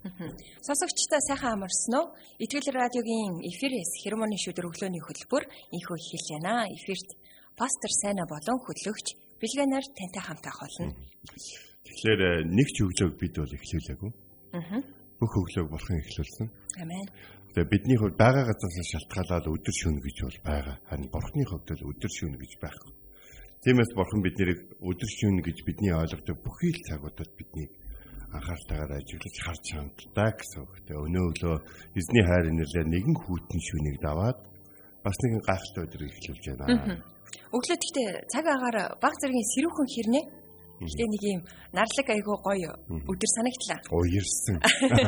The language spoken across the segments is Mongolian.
Сонсогчдоо сайхан амарсан уу? Итгэл радиогийн эфирээс хермоны шүдэр өглөөний хөтөлбөр инхүү эхэлж байна. Эфирт пастор Сайна болон хөтлөгч Билгэнаар тантай хамтаах болно. Тэгэхээр э, нэг ч өглөөг бид бол эхлүүлээгүй. Бүх өглөөг бурхан эхлүүлсэн. Амен. Тэгээ бидний хувьд байгаа газраас шалтгаалаад өдөр шөнө гэж бол байгаа. Харин бурханы хувьд л өдөр шөнө гэж байхгүй. Тиймээс бурхан биднийг өдөр шөнө гэж бидний ойлгодог бүхий л цагуудад бидний анхаалтайгаар ажиглаж харж ханддаг гэсэн үг. Тэгээ өнөө өглөө эзний хайр инэрлээ нэгэн хүүтэн шүнийг даваад бас нэгэн гайхалтай өдрийг эхлүүлж байна. Өглөө гэхдээ цаг агаар баг зэргийн сэрүүхэн хэрнээ Гэтэ нэг юм нарлаг айгуу гоё өдөр санагдлаа. Уярсан.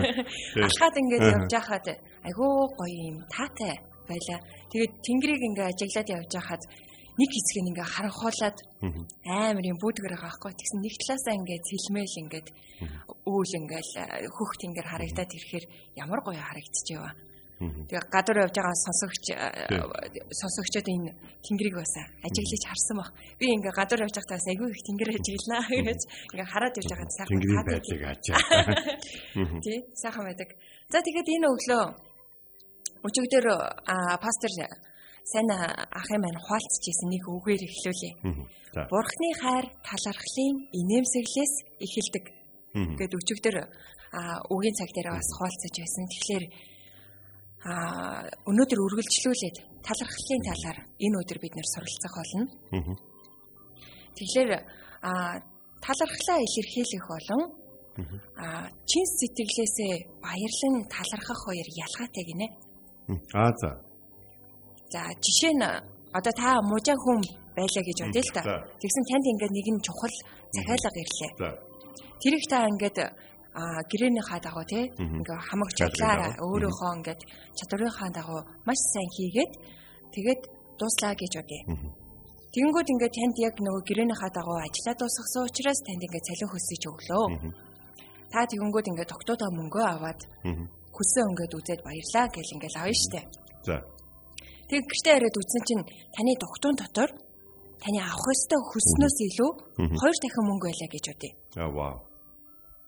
Алхаад ингээд явж байхад айгуу гоё юм таатай байла. Тэгээд тэнгэрийг ингээд ажиглаад явж байхад нэг хэсэг нь ингээ харанхуулаад амар юм бүүдгэр байгаа байхгүй. Тэгсэн нэг талаасаа ингээ цэлмэл ингээд үүл ингээл хөх тэнгэр харагдаад ирэхээр ямар гоё харагдчихэв. Тэгээ гадуур явж байгаа сонсогч сонсогчдод энэ тэнгэрийг бас ажиглаж харсан баг. Би ингээ гадуур явж байхдаа айгүй их тэнгэр ажиглана гэж ингээ хараад явж байгаад сайхан тэнгэрийн байдлыг ажаа. Тий, сайхан байдаг. За тэгээд энэ өглөө өчигдөр пастор сайн ахын маань хуалцчихсэн нэг үгээр эхлүүлээ. Бурхны хайр талархлын инээмсэглээс эхэлдэг гэд өчигдөр үгийн цаг дээр бас хуалцаж байсан. Тэгэхээр а өнөөдөр үргэлжлүүлээд талархлын талаар энэ өдөр бид нэр суралцах болно. Тэгэхээр а талархлаа илэрхийлэх болон а чин сэтгэлээсээ баярлан талархах хоёр ялгаатай гинэ. Аа за. За жишээ нь одоо та мужаа хүн байлаа гэж бодъё л та. Тэгсэн танд ингээд нэгэн чухал захиалга ирлээ. Тэр их та ингээд а гэрээнийхаа дагуу тий ингээ хамаг чадлаараа өөрийнхөө ингээд чадварынхаа дагуу маш сайн хийгээд тэгээд дууслаа гэж бодъё. Тэгэнгүүт ингээд танд яг нөгөө гэрээнийхаа дагуу ажиллаа дуусгасан учраас танд ингээд цалин хөсөж өглөө. Та тэгэнгүүт ингээд тогтоодоо мөнгөө аваад хөсөө ингээд үзээд баярлаа гэл ингээд авна штэ. За. Тэг гэртээ яриад үзсэн чинь таны тогтоон дотор таны авах ёстой хөснөөс илүү хоёр дахин мөнгө байлаа гэж бодъё. Аа вау.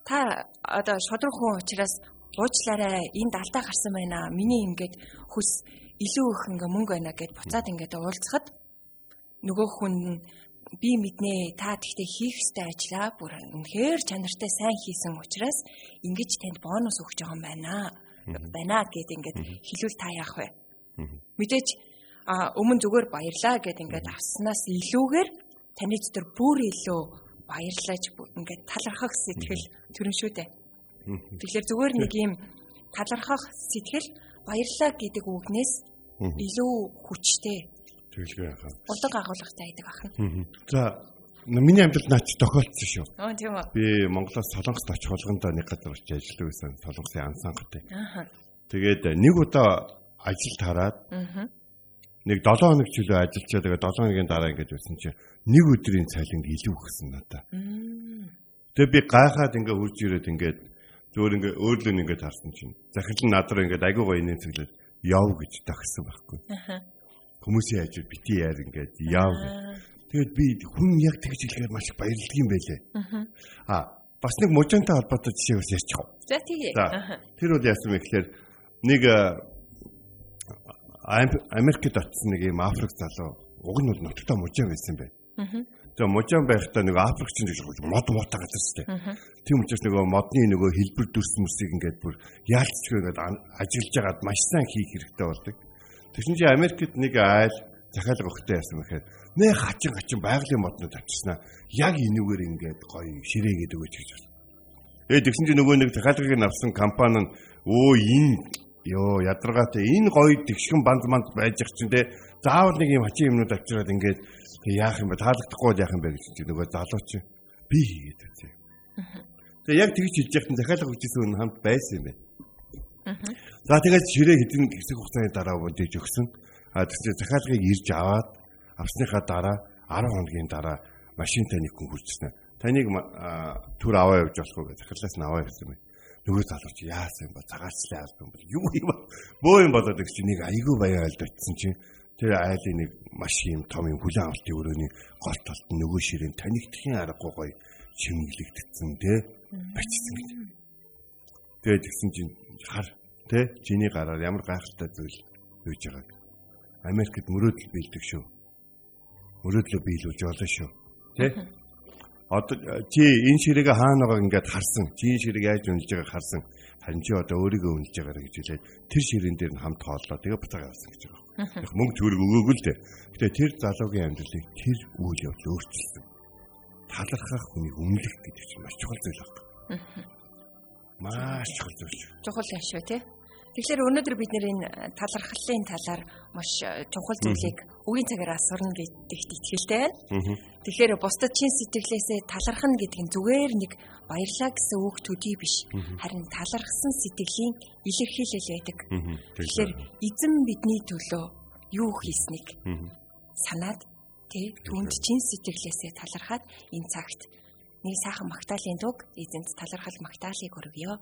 Та одоо шодрох хүн учраас уучлаарай энд алдаа гарсан байна. Миний ингээд хөс илүү их ингээ мөнгө байна гэд буцаад ингээд уулзахад нөгөө хүн би мэднэ та тэгтээ хийх ёстой ажлаа бүр үнэхээр чанартай сайн хийсэн учраас ингэж танд бонус өгч байгаа юм байна. байна гэд ингээд хэлүүл та яах вэ? Мэдээж а өмнө зүгээр баярлаа гэд ингээд авснаас илүүгээр таны дотор бүр илүү баярлаж ингээд талархах сэтгэл төрөн шүү дээ. Тэгэхээр зүгээр нэг юм талархах сэтгэл баярлаа гэдэг үгнээс илүү хүчтэй. Тэгэлгүй яхаа. Удаг агуулгатай байдаг ахна. За миний амьдралд наач тохиолдсон шүү. Аа тийм үү. Би Монголоос Солонгост очих болгондоо нэг газар очиж ажилладаг байсан. Солонгосын ансангат. Аа. Тэгээд нэг удаа ажилд хараад нэг 7 хоног ч үлээ ажиллачаа тэгээд 7 хоногийн дараа ингэж байсан чинь нэг өдрийн цалинг илүү өгсөн надаа. Тэгээд би гайхаад ингээ хурж ирээд ингээд зөвөр ингээ өөрлөө ингээд харсан чинь захирал нь надраа ингээд айгуу гоё нээцэглээд яв гэж тагсан байхгүй. Хүмүүсийн ажил бити яар ингээд яв. Тэгээд би хүн яг тэгж хэлэхээр маш баярлдаг юм байлээ. Аа бас нэг мужаантай холбоотой жишээ бас ярьчих. За тийм. Тэр бол яасан бэ гэхээр нэг Америкт очсон нэг юм Африк залуу уг нь бол нутагтаа мужаан байсан бай. Тэгээ мужаан байхдаа нэг Африкчин гэж мод муутай газар шүү дээ. Тийм учраас нөгөө модны нөгөө хэлбэр дүрс мөсийг ингээд бүр яалтчгүй ингээд ажиллаж байгаад маш сайн хийх хэрэгтэй болдог. Тэгсэн чинь Америкт нэг айл захиалга өгөхтэй яасан бэхээр нэ хачин хачин байгалийн моднод авчирснаа яг энүүгээр ингээд гоё ширээгээд өгөөч гэж байна. Ээ тэгсэн чинь нөгөө нэг захиалгыг авсан компани нь өө энэ ёо ядаргаатай энэ гоё тэгшгэн банд манд байж ах чинь те заавал нэг юм хачин юмнууд авчираад ингээд яах юм бэ таалагдахгүй яах юм бэ гэж чинь нөгөө залууч би хийгээд үзье. Тэгээ яг тэгж хийж яхад захиалга өгчсэн хүн хамт байсан юм байна. За тэгээд ширээ хэдэн хэсэг хугацааны дараа бодож өгсөн. А тэгвэл захиалгыг ирж аваад авсныхаа дараа 10 хоногийн дараа машинтай нэг хүн хурцсан. Таныг түр аваа явж болох уу гэж захиалгаас нь аваа явсан юм. Нөгөө залууч яасан ба цагаалцлаа албан бол юу юм бөө юм болоод гэж нэг айгүй баяа альдчихсан чинь тэр айлын нэг маш юм том юм хүлэн авалтын өрөөний гол талд нөгөө ширээн танигдхийн аргагүй гоё чимэглэгдсэн те бачсан гэж. Тэгээд тэгсэн чинь хар те чиний гараар ямар гайхалтай зүйл үйж байгааг. Америкт мөрөөдөл биелдэг шүү. Мөрөөдлөө биелүүлж болно шүү. Тэ? Одоо чи энэ ширээгээ хаана байгааг ингээд харсан. Чи энэ ширээг яаж үнэлж байгааг харсан. Харин чи одоо өөрийгөө үнэлж байгаарэ гэж хэлээд тэр ширээн дээр нь хамт хооллоо. Тэгээ буцаага авсан гэж байгаа. Яг мөнгө төгрөг өгөөгүй л дээ. Гэтэ тэр залуугийн амьдралыг тэр үйл явдал өөрчилсөн. Талархах хүнийг үнэлэх гэдэг чинь маш чухал зүйл байна. Маш чухал зүйл. Чухал юм шүү тий. Тэгэхээр өнөөдөр бид нэр энэ талархлын талаар маш чухал зүйлийг үгийн цагаар асуурна гэдэгт итгэлтэй байна. Тэгэхээр бусдад чин сэтгэлээсээ талархна гэдэг нь зүгээр нэг баярлаа гэсэн үг төдий биш. Харин талархсан сэтгэлийн илэрхийлэл байдаг. Тэгэхээр эзэн бидний төлөө юу хийснийг санаад тий түнд чин сэтгэлээсээ талархаад энэ цагт нэг сайхан магтаалын дуг эзэнт талархал магтаалыг өргөё.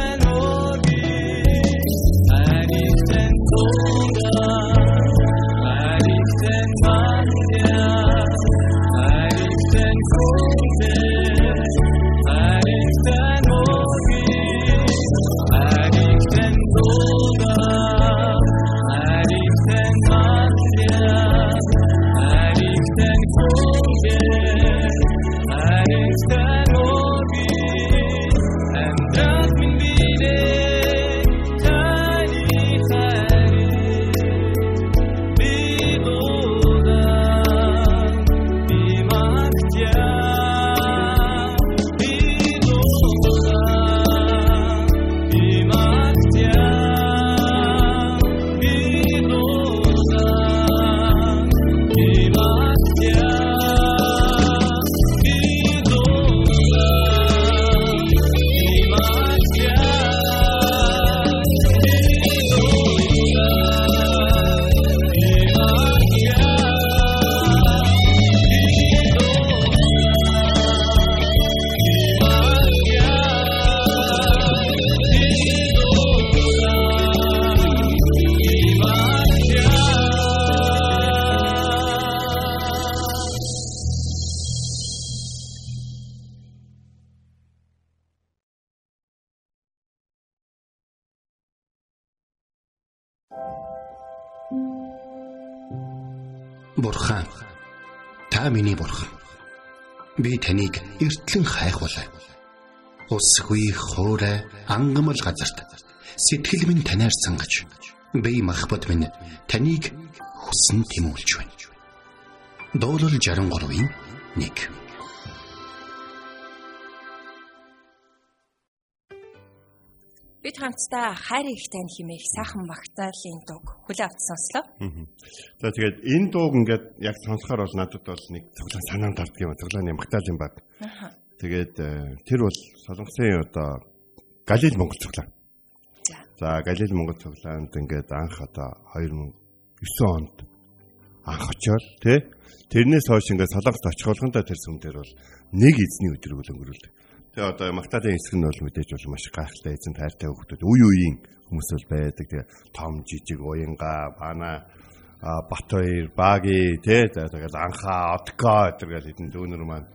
and миний бурхан. Би таныг эртлэн хайхвалаа. Усгүй хоорой ангамл газарт сэтгэл минь танаар сангаж би махбат минь таныг хүсн тимүүлж байна. Дуурал 63-ийн 1 Бид хамтдаа хайр ихтэй хэмээх сайхан магтаалын дуу хүлээ авч сонслоо. За тэгээд энэ дууг ингээд яг сонсохоор бол надад бол нэг цоглон санаанд ордог юм. Цоглооны магтаалын баг. Тэгээд э, тэр бол солонгосын одоо Галил Монгол цоглоо. За Галил Монгол цоглоонд ингээд анх одоо 2009 онд анх очоод тий тэрнээс хойш ингээд солонгост очих болгондоо тэр сүм дээр бол нэг эзний өдрийг өнгөрүүлдэг. Тэгээ одоо магтаалын хэсэг нь бол мэдээж бол маш гайхалтай эзэн тайртай хүмүүс үе үеийн хүмүүс бол байдаг. Тэгээ том жижиг уянга бана Батбаяр, Баги тий тэгээд анхаа, Отко гэдэг хэдэн дүүнэр маань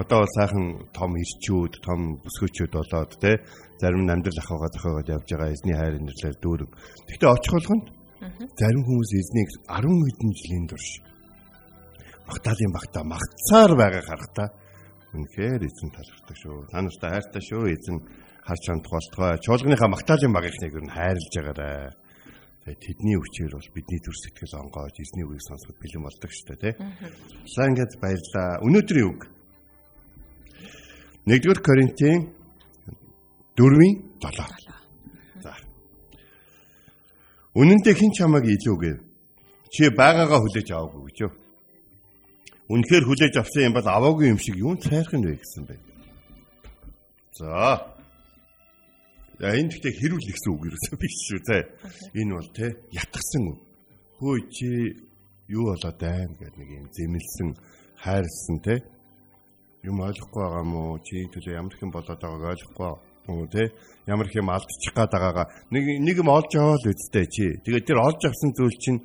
одоо бол сайхан том ирчүүд, том бүсгүүчүүд болоод тий зарим нь амьдрал ахуйгаа зохиогоод явж байгаа эзний хайр нэрлэл дүүрэг. Гэхдээ очих болгонд зарим хүмүүс эзнийг 10 хэдэн жилийн турш магтаалын багтаа магтсаар байгаа харахтаа Үнэхээр эзэн талархдаг шүү. Та нартай хайртай шүү. Эзэн харж чанд болтгой. Чуулганыхаа магтаалын багийнхныг ер нь хайрлаж байгаарай. Тэгээ тэдний хүчээр бол бидний төр сэтгэл онгоож эзний үгийг сонсоход бэлэн болдог шүү дээ, тий. За ингээд баярлаа. Өнөөдрийн үг. 1-р Коринтын 4-ийн 7. За. Үнэн дээр хэн чамайг илүү гэв? Чи байгаагаа хүлээж аваагүй гэж юу? Үнэхээр хүлээж авсан юм бол аваагүй юм шиг юун цайрах нь вэ гэсэн бэ. За. За энэ гэхдээ хэрүүл гэсэн үг юусэн биш шүү те. Энэ бол те ятгсан үг. Хөөе чи юу болоод байна гэдэг нэг юм зэмлсэн хайрлсан те. Юм ойлгохгүй байгаа мó чи төлөө ямар хэм болоод байгааг ойлгохгүй мó те. Ямар хэм алдчих гээд байгаагаа нэг нэг юм олж аваа л үсттэй чи. Тэгээд тэр олж авсан зүйл чинь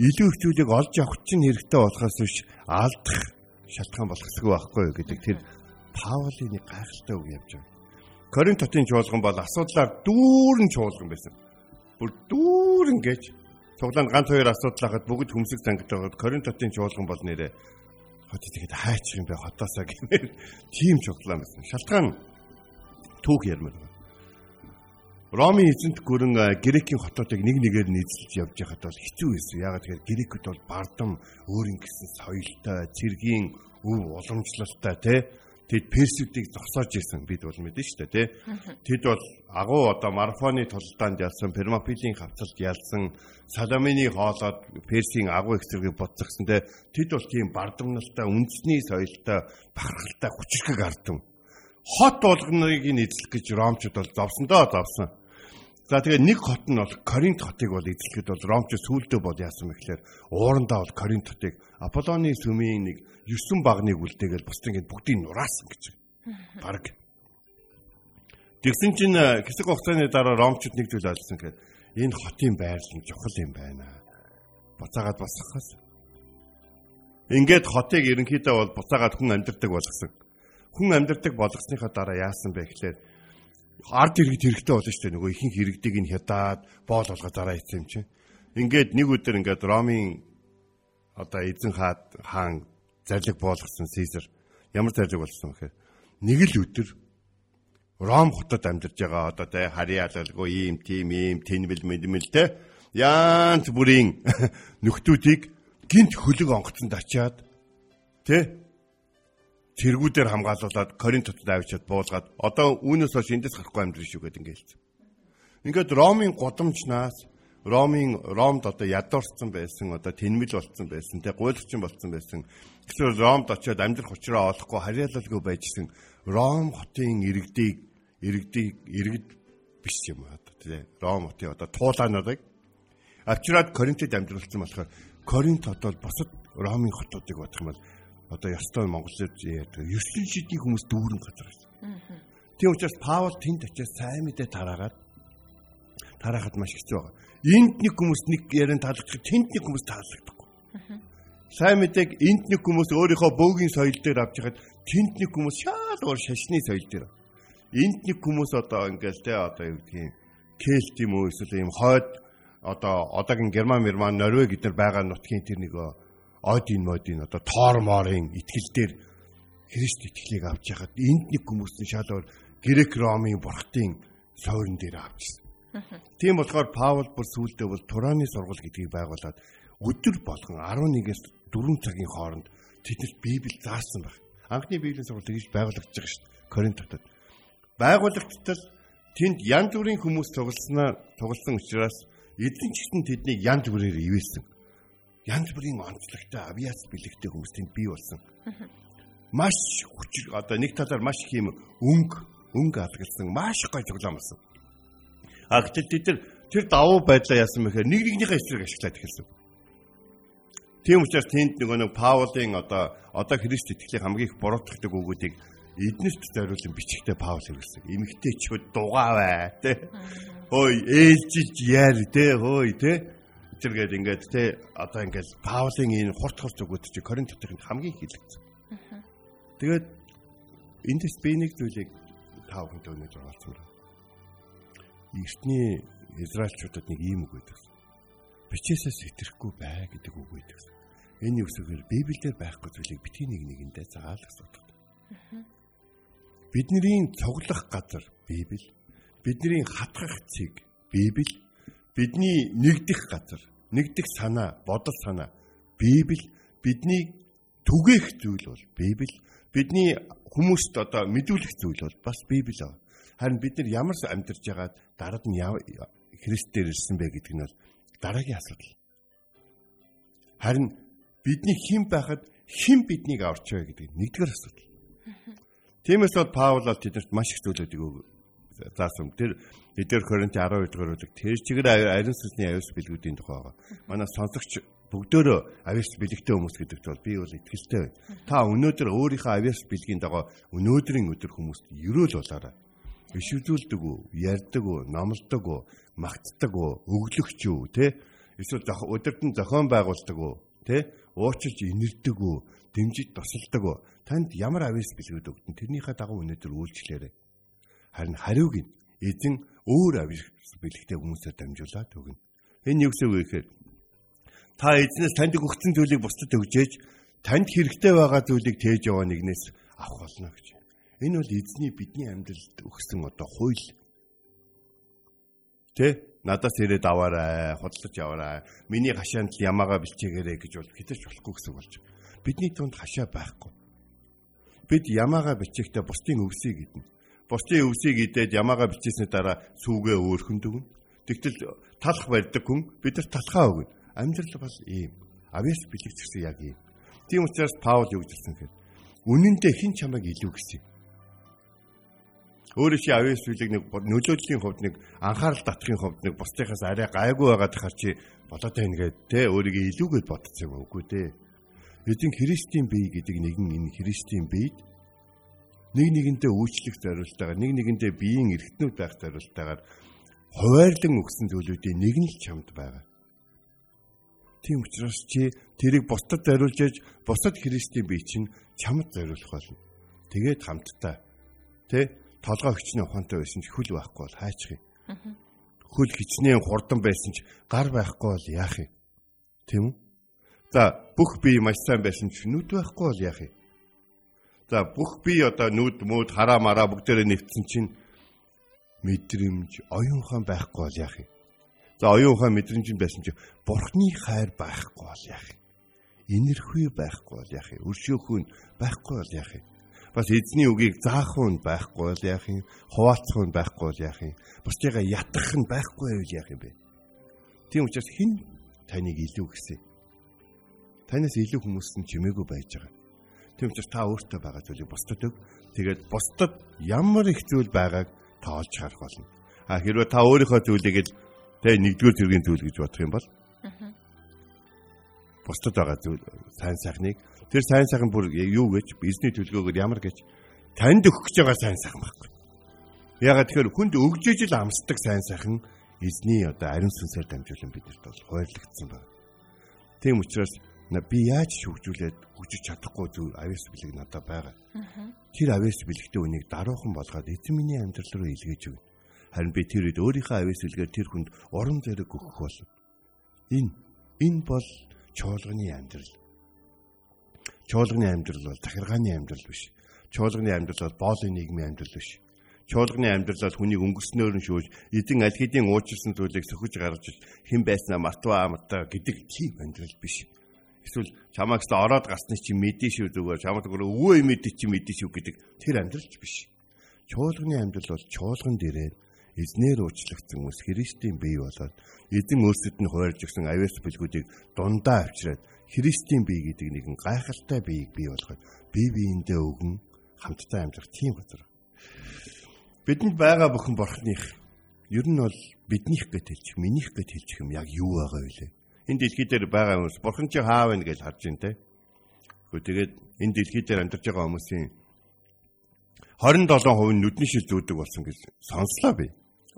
илүү их зүйлийг олж авах чинь хэрэгтэй болохоос биш алдах шалтгаан болохсгүй байхгүй гэдэг тэр Паулийн нэг гайхалтай үг явж байгаа. Коринт хотын чуулган бол асуудлаар дүүрэн чуулган байсан. Бүр дүүрэн гэж цуглаанд ганц хоёр асуудал хахад бүгд хүмсэг зангидаад Коринт хотын чуулган бол нэрээ хот ихэд хайчих юм бэ хотоосаа гэмээр тийм чуулган байсан. Шалтгаан түүх ярмаар. Ромын эзэнт гүрэн грекийн хотуудыг нэг нэгээр нь эзэлж явж байхад бол хэцүү байсан. Яагаад тэгэхээр грекүүд бол бардам өөрийн гэсэн соёлтой, цэргийн өв уламжлалтай тий Тэд персүүдийг зогсоож ирсэн бид бол мэдэн шүү дээ тий. Тэд бол агуу одоо марафоны тулдаанд ялсан, пермапилийн хавцалд ялсан, саламины хоолоод персийн агуу их зэргийг бодсогсон тий. Тэд бол тийм бардамналтай, үндэсний соёлтой, бахархалтай хүчрхэг ардам. Хот болгоныг нь эзлэх гэж ромчууд бол зовсондоо зовсон. За тэгээ нэг хот нь бол Коринт хотыг бол эзлэхэд бол ромч сүулдэ бол яасан бэ гэхээр уурандаа бол Коринт хотыг Аполлоны сүмийн нэг 9 багныг үлдээгээл бусдын гээд бүгдийг нураасан гэж. Бараг. Тэгсэн чинь хэсэг хугацааны дараа ромчууд нэг зүйл ойлгосон гэхээр энэ хотын байрлал нь чухал юм байна. Буцаагаад босгохоос. Ингээд хотыг ерөнхийдөө бол буцаагаад хүн амьдардаг болгосон. Хүн амьдардаг болгосныхаа дараа яасан бэ гэхээр ард иргэд хэрэгтэй болно шүү дээ. Нөгөө ихэнх иргэдийг нь хядаад боол болгоо зараа ийцсэн юм чинь. Ингээд нэг өдөр ингээд Ромын одоо эзэн хаад хаан зарлиг боолгосон Сизер ямар зарлиг болсон гэхээр нэг л өдөр Ром хотод амьдарч байгаа одоо тэ харьяалалгүй ийм тийм ийм тэнмэл мэдмэл тэ янз бүрийн нөхдүүдийг гинт хөлөг онгоцонд ачаад тэ цэргүүдээр хамгаалуулад Коринтод авчиад буулгаад одоо үүнээс хойш эндээс гарахгүй амьдрын шүү гэдэг ингээд хэлсэн. Ингээд Ромын годамжнаас Ромын Ромд одоо ядуурсан байсан одоо тэнмэл болцсон байсан тэ гуйлгчин болцсон байсан. Тэгэхээр Ромд очиод амьдрах учраа олохгүй харьяалалгүй байжсэн Ром хотын иргэдийг иргэдийг иргэд биш юм аа тий. Ром хотын одоо туулаануудыг авчираад Коринтод амьдруулсан болохоор Коринт одоо босод Ромын хотуудыг бодох юм бол одоо ёстой Монголд яадаг 9 шидийн хүмүүс дүүрэн газар байсан. Тийм учраас Паул тэнд очиж сайн мэдээ тараагаад тараахад маш хэцүү байгаа. Энд нэг хүмүүс нэг ярин таалагдах, тэнд нэг хүмүүс таалагдахгүй. Сайн мэдээг энд нэг хүмүүс өөрийнхөө бөөгийн соёл дээр авч яхад тэнд нэг хүмүүс шал уур шашны соёл дээр энд нэг хүмүүс одоо ингээл те одоо юу гэдгийг кельт юм уу эсвэл ийм хойд одоо одоогийн герман мэрман норвег гэдэр байгаа нутгийн тэр нэг один модин одоо тоор моорын итгэл дээр Христ итгэлийг авч яхад энд нэг хүмүүс нь шалвар грек ромын бурхтын сойрон дээр авчихсан. Тийм болохоор Паул бүр сүүлдээ бол Тураны сургууль гэдгийг байгуулад өдөр болгон 11-ээс 4 цагийн хооронд тэднэрт Библи заасан баг. Анхны Библийн сургууль тэгж байгуулагдаж байгаа шүү дээ. Коринт хотод байгуулагчдад тэнд янз бүрийн хүмүүс тоглосноо тоглосон учраас эзэн ч гэсэн тэднийг янз бүрээр ивээсэн. Янз бүрийн онцлогтой авиац бэлэгтэй хүмүүс тэнд бий болсон. Маш хүч одоо нэг талаар маш их юм өнгө өнгө алгалсан маш гой тоглоом болсон. А гэтэл тэд нар тэр давуу байдлаа яасан мэхээр нэг нэгнийхээ эсрэг ашиглаад эхэлсэн. Тийм учраас тэнд нөгөө нэг Паулын одоо одоо Христ итгэлийг хамгийн их буруутгахдаг үгүүдийг эднэрт зориулсан бичгтээ Паул хэрэглэсэн. Имэгтэйчүүд дугаавай тэ. Хөөе ээлжилж яар тэ хөөе тэ. Тэргээд ингээд тэ одоо ингээд Паулын энэ хурц хурц өгөөд чи Коринт хотынд хамгийн хэлэгдсэн. Тэгээд эндээс би нэг зүйлийг тав хүнтэй өнөөдөр олцсон. Эртний Израильчуудад нэг ийм үг байдаг. Бичээсээс итерхгүй бай гэдэг үг байдаг. Энэ гэвэл Библиэлд байхгүй зүйлийг битгий нэг нэгэндээ заал асуудаг. Бидний цуглах газар Библи, бидний хатгах цэг Библи, бидний нэгдэх газар, нэгдэх санаа, бодол санаа Библи, бидний түгээх зүйл бол Библи, бидний хүмүүст одоо мэдүүлэх зүйл бол бас Библи аа. Харин бид нар ямар амьдарч байгаад дараад нь Христээр ирсэн бэ гэдэг нь бол дараагийн асуудал. Харин бидний хэн байхад хэн биднийг авч вэ гэдэг нэгдүгээр асуудал. Тиймээс бол Паул бол тэдэрт маш их зүйлүүдийг заасан. Тэр эдгээр Коринт 12 дугаар бүлэг тэр чигээр ариун сүнсний аюус бэлгүүдийн тухай байгаа. Манай сонсогч бүгдөө авиас бэлэгтэй хүмүүс гэдэгт бол би бол итгэлтэй байна. Та өнөөдөр өөрийнхөө авиас бэлгийн дагуу өнөөдрийн өдөр хүмүүст ерөөл болоорой. Ишвдүүлдэг үү, ярьдаг үү, номлодог үү, магтдаг үү, өглөгч үү, тэ? Эсвэл өдөртөн зохион байгуулдаг үү, тэ? Уучилж инэрдэг үү, дэмжиж тусалдаг уу? Танд ямар авьяас бэлгүүд өгдөн тэрнийхээ дагуу өнөөдөр үйлчлээрэй. Харин хариуг нь эзэн өөр авьяас бэлгтэй хүмүүсээр дамжуулаад өгнө. Энэ юу гэсэн үг вэ гэхээр та эзнээс танд өгсөн зүйлийг бусдад өгжээж танд хэрэгтэй байгаа зүйлийг тээж яваа нэгнээс авах болно гэж. Энэ бол эзний бидний амьдралд өгсөн одоо хууль. Тэ? Надаас ирээд аваарай, худалдаж аваарай. Миний хашаанд ямаага бэлчээгээрэй гэж бол хитэрч болохгүй гэсэн болж бидний тунд хашаа байхгүй. Бид ямаага бичээхдээ бусдын өвсийг идэнэ. Бусдын өвсийг идээд ямаага бичээсний дараа сүүгээ өөрхөнд өгнө. Тэгтэл талах барьдаг хүн бид нар талхаа өгнө. Амьдрал бол ийм. Авьяас бэлэгдсэн яг ийм. Тийм учраас Паул юу гэж хэлсэн гэхээр үнэн дээр хэн чамайг илүү гэсэн юм. Өөрөө чи авьяас билэг нэг нөлөөдлийн хувьд нэг анхаарал татахын хувьд нэг бусдынхаас арай гайгүй байгаад хар чи болоод байна гэдэг те өөрийгөө илүүгээд бодсон юм үгүй дээ эзэн Христийн бие гэдэг нэгэн энэ Христийн биед нэг нэгэнтэй үйлчлэх зорилтойгоор нэг нэгэндээ биеийн эргэтнүүд байх зорилтойгоор хуваарлан өгсөн зүйлүүдийн нэг нь л чамд байгаа. Тийм учраас чи тэрийг бусдад зориулж яж бусдад Христийн бие чинь чамд зориулах болно. Тэгээд хамтдаа тэ толгой хичнээн ухаантай байсан ч хөл байхгүй бол хайчих юм. Хөл хичнээн хурдан байсан ч гар байхгүй бол яах юм? Тийм үү? За бүх бие маш сайн байсан ч нүд байхгүй бол яах юм? За бүх бие одоо нүд мөд хараа мараа бүгдээрээ нэвтсэн чинь мэдрэмж оюун ухаан байхгүй бол яах юм? За оюун ухаан мэдрэмж байсан чинь бурхны хайр байхгүй бол яах юм? Инэрхүй байхгүй бол яах юм? Өршөөхөн байхгүй бол яах юм? Бас эзний үгийг заах нь байхгүй бол яах юм? Хуваалцах нь байхгүй бол яах юм? Бусдыгаа ятгах нь байхгүй байвал яах юм бэ? Тийм учраас хэн таныг илүү гэсэн? Танаас илүү хүмүүс нь чимээгүй байж байгаа. Тийм учраас та өөртөө байгаа зүйлийг бусдад өг. Тэгээд бусдад ямар их зүйл байгааг тоолж харах болно. А хэрвээ та өөрийнхөө зүйлийг л тэ нэгдүгээр зэргийн зүйл гэж бодох юм бол бусдад байгаа зүйл сайн сайхныг тэр сайн сайхан бүр юу гэж эзний төлгөөгөр ямар гэж танд өгөх гэж байгаа сайн сайхан байхгүй. Ягаад тэгэхээр хүнд өгж ижил амсдаг сайн сайхан эзний одоо ариун сүнсээр дамжуулан биднэрт бол хуваарлагдсан байна. Тийм учраас би яаж шүгжүүлээд хүчиж чадахгүй зүйл авьяас бэлэг надад байгаа. Тэр авьяас бэлэгтэй үнийг даруухан болгоод эзэн миний амьдрал руу илгээж өгнө. Харин би тэр үед өөрийнхөө авьяас бэлгээр тэр хүнд уран зориг өгөх болно. Энэ энэ бол чуулганы амьдрал. Чуулганы амьдрал бол захиргааны амьдрал биш. Чуулганы амьдрал бол боолын нийгмийн амьдрал биш. Чуулганы амьдрал бол хүнийг өнгөрснөөр нь шүүж эзэн аль хэдийн уучлсан зүйлийг сөхөж гаргаж хэн байснаа мартваа амтаа гэдэг тийм амьдрал биш Эсвэл чамаагс ороод гарсны чи мэдээ шүү зүгээр чамд зүгээр өвөө мэдээ чи мэдээ шүү гэдэг тэр амьдралч биш. Чуулганы амьдрал бол чуулган дээрээ эзнэр уучлагдсан хүмүүс Христийн бие болоод эзэн өөрсдөд нь хуурж өгсөн авиас бэлгүүдийг дундаа авчираад Христийн бие гэдэг нэгэн гайхалтай биеийг бий болгоод бие биендээ өгөн хамтдаа амьдрах тийм газар. Бидэнд байгаа бүхэн бурхных ер нь бол биднийх гэж хэлчих, минийх гэж хэлчих юм яг юу байгаа вэ? Энэ дэлхий дээр байгаа хүмүүс бурхан чи хаа вэ гэж харж байна те. Гэхдээ тэгээд энэ дэлхий дээр амьдарч байгаа хүмүүсийн 27% нь нүдний шил зүүдэг болсон гэж сонслоо би.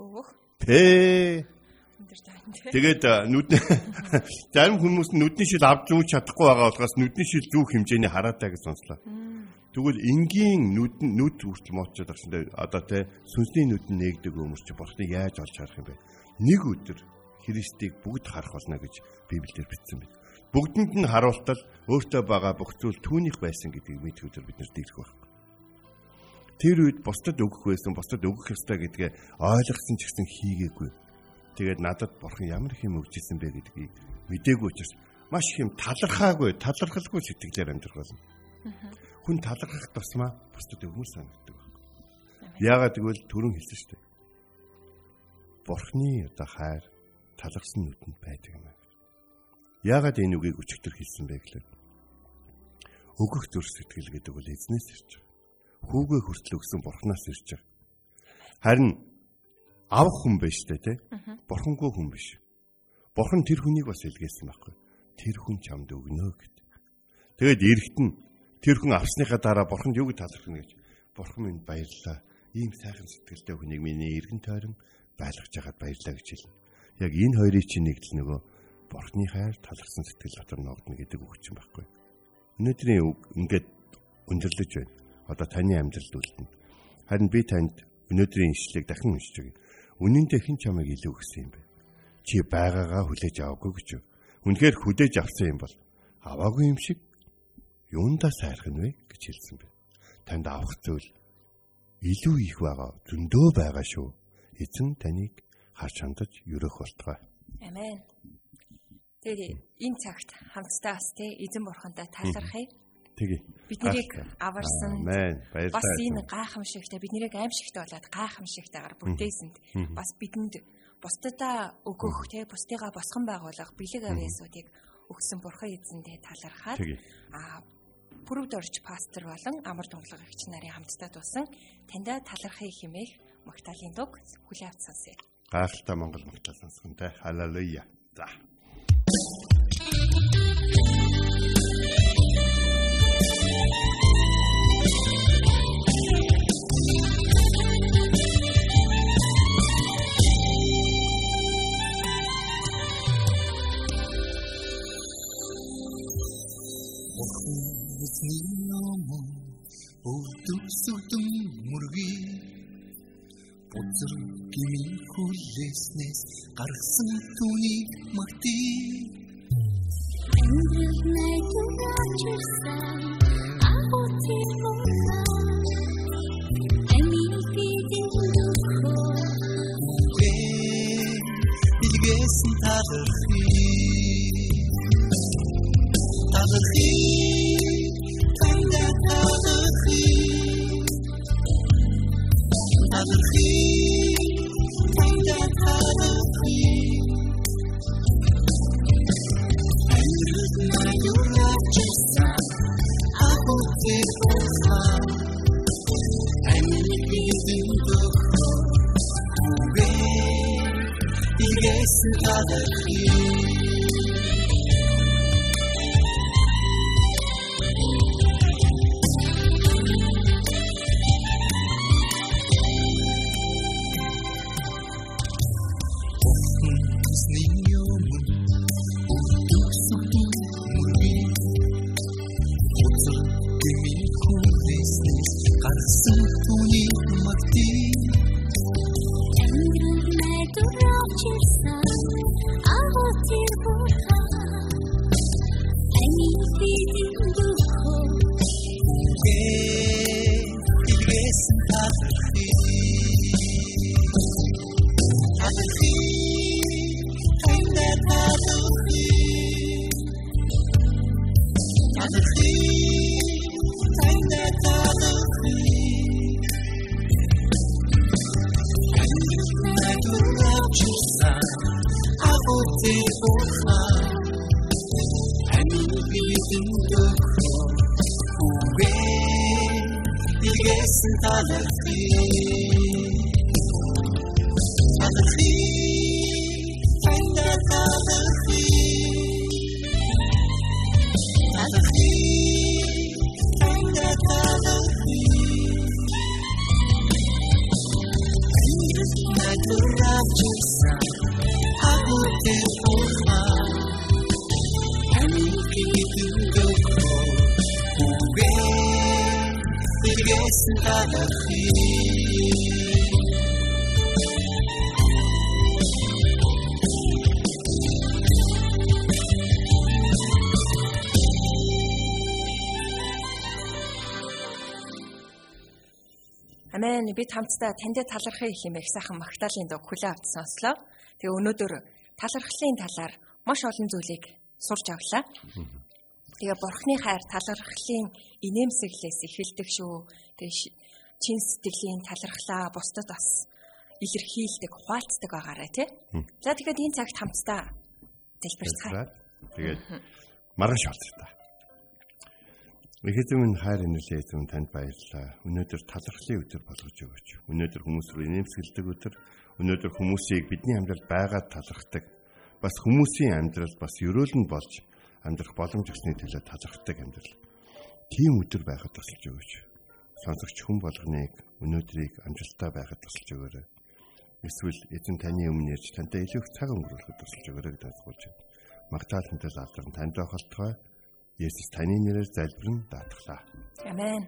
Өөх. Тэ. Тэгээд нүдний зарим хүмүүс нүдний шил авч зүүж чадахгүй байгаа болохоос нүдний шил зүүх хэмжээний хараатай гэж сонслоо. Тэгвэл энгийн нүд нүд хүртэл моочод багш одоо тэ сүнсний нүд нь нээгдэг өмөрч бурхныг яаж олж харах юм бэ? Нэг өдөр Христийг бүгд харах болно гэж Библиэлд бичсэн байна. Бүгдэнд нь харуултал өөртөө байгаа бүх зүйл түүнийх байсан гэдгийг өдөр бид нарт ирэх байна. Тэр үед бусдад өгөх байсан, бусдад өгөх ёстой гэдгээ ойлгосон ч гэсэн хийгээгүй. Тэгээд надад бурхан ямар их юм өгчээсэн бэ гэдгийг мдээгүй учраас маш их юм талархаагүй, талархалгүй сэтгэлээр амьдрах болно. Хүн талархах тусмаа бусдад өгмөр санагддаг. Яагаад гэвэл түрүүн хэлсэн шүү дээ. Бурхны одоо хайр талархсан нүдэнд байдаг юм аа. Яагаад энэ үгийг өчигдөр хэлсэн бэ гэхээр өгөх зүр сэтгэл гэдэг бол эзнээс ирж байгаа. Хүүгээ хүртэл өгсөн бурхнаас ирж байгаа. Харин авах хүн биш үү те? Бурхангүй хүн биш. Бурхан тэр хүнийг бас илгээсэн байхгүй. Тэр хүн чамд өгнө гэдэг. Тэгээд эрэхт нь тэр хүн авсныхаа дараа бурханд юу гэж талархна гэж. Бурхан минь баярлалаа. Ийм сайхан сэтгэлтэй хүнийг миний эргэн тойрон байлгаж яхад баярлалаа гэж хэлнэ яг энэ хоёрыг чинь нэгдэл нөгөө бурхны хайр талархсан сэтгэл дотор ногдно гэдэг үг чинь байхгүй. Өнөөдрийн үг ингээд өндөрлөж байна. Одоо таны амьдралд үлдэнэ. Харин би танд өнөөдрийн ишлэгийг дахин уншиж өгье. Үнэн дээр хэн чамайг илүү өгсөн юм бэ? Чи байгаагаа хүлээж аваагүй гэж юу? Үнэхээр хүлээж авсан юм бол аваагүй юм шиг юундаа сайрах нь вэ гэж хэлсэн бэ. Танд авах зүйл илүү их байгаа, зөндөө байгаа шүү. Эзэн таныг харж хандаж өрөх болтугай. Амен. Тэгээд энэ цагт хамтдаа бас тий эзэн бурхантай талархъя. Тэгээ. Биднийг аварсан. Амен. Баярлалаа. Бас энэ гайхамшигтай биднийг аимшигтай болоод гайхамшигтайгаар бүтээсэнд бас бидэнд бусдадаа өгөх тий бусдыгаа босгон байгуулах бэлэг авьяасуудыг өгсөн бурхан эзэндээ талархаад аа Пүрвд орж пастор болон амар тунгалаг эгч нарын хамтдаа туусан таньда талархыг химээх магтаалын дуг хүлээвч сонсъё гайхалтай Монгол магтаал сонсгонтэй. Халелуя. За. Arsenatuni doesn't ilgesin tadırki Амен бид хамтдаа танд талархыг хэмээх сайхан магтаалын дог хүлээ авч сонслоо. Тэгээ өнөөдөр талархлын талаар маш олон зүйлийг сурч авлаа. Тэгээ бурхны хайр талархлын инээмсэглээс эхэлдэг шүү. Тэгээ чин сэтгэлийн талархлаа бусдад бас илэрхийлдэг, хуваалцдаг байгаарай тий. За тэгээд энэ цагт хамтдаа залбирцгаая. Тэгээд маргааш болтой. Ихэдэн минь хайр инэрлээ эзэн танд баярлалаа. Өнөөдөр талархлын өдөр болгож өгөөч. Өнөөдөр хүмүүс рүү нэмсгэлдэг өдөр. Өнөөдөр хүмүүсийг бидний амьдралд байгаад талархдаг. Бас хүмүүсийн амьдрал бас өрөөлн болж амьдрах боломж өгсөний төлөө талархдаг амьдрал. Тийм өдөр байхад тусалж өгөөч. Сонсогч хүн болгоныг өнөөдрийг амжилттай байхад тусалж өгөөрэй. Эсвэл эзэн таны өмнө ярьж тантай илүү их цаг өнгөрүүлэхэд тусалж өгөөрэй гэж асууж байна. Магтаалтантай залран танд байхaltaй Есүс таны нэрээр залбирэн даатглаа. Амен.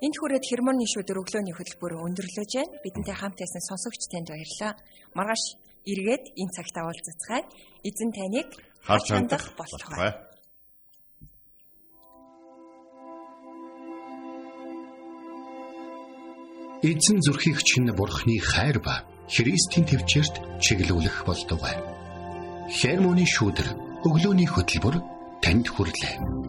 Энд хүрээд хермоны шүдэр өглөөний хөтөлбөр өндөрлөж байна. Бидэнтэй хамт байсан сонсогч танд баярлалаа. Маргааш эргээд энэ цагт уулзцгаая. Эзэн таныг Харж хандах болтугай. Эзэн зүрхийг чинь бурхны хайр ба Христийн төвчөрт чиглүүлэх болтугай. Хермоны шүүдэр өглөөний хөтөлбөр танд хүрэлээ.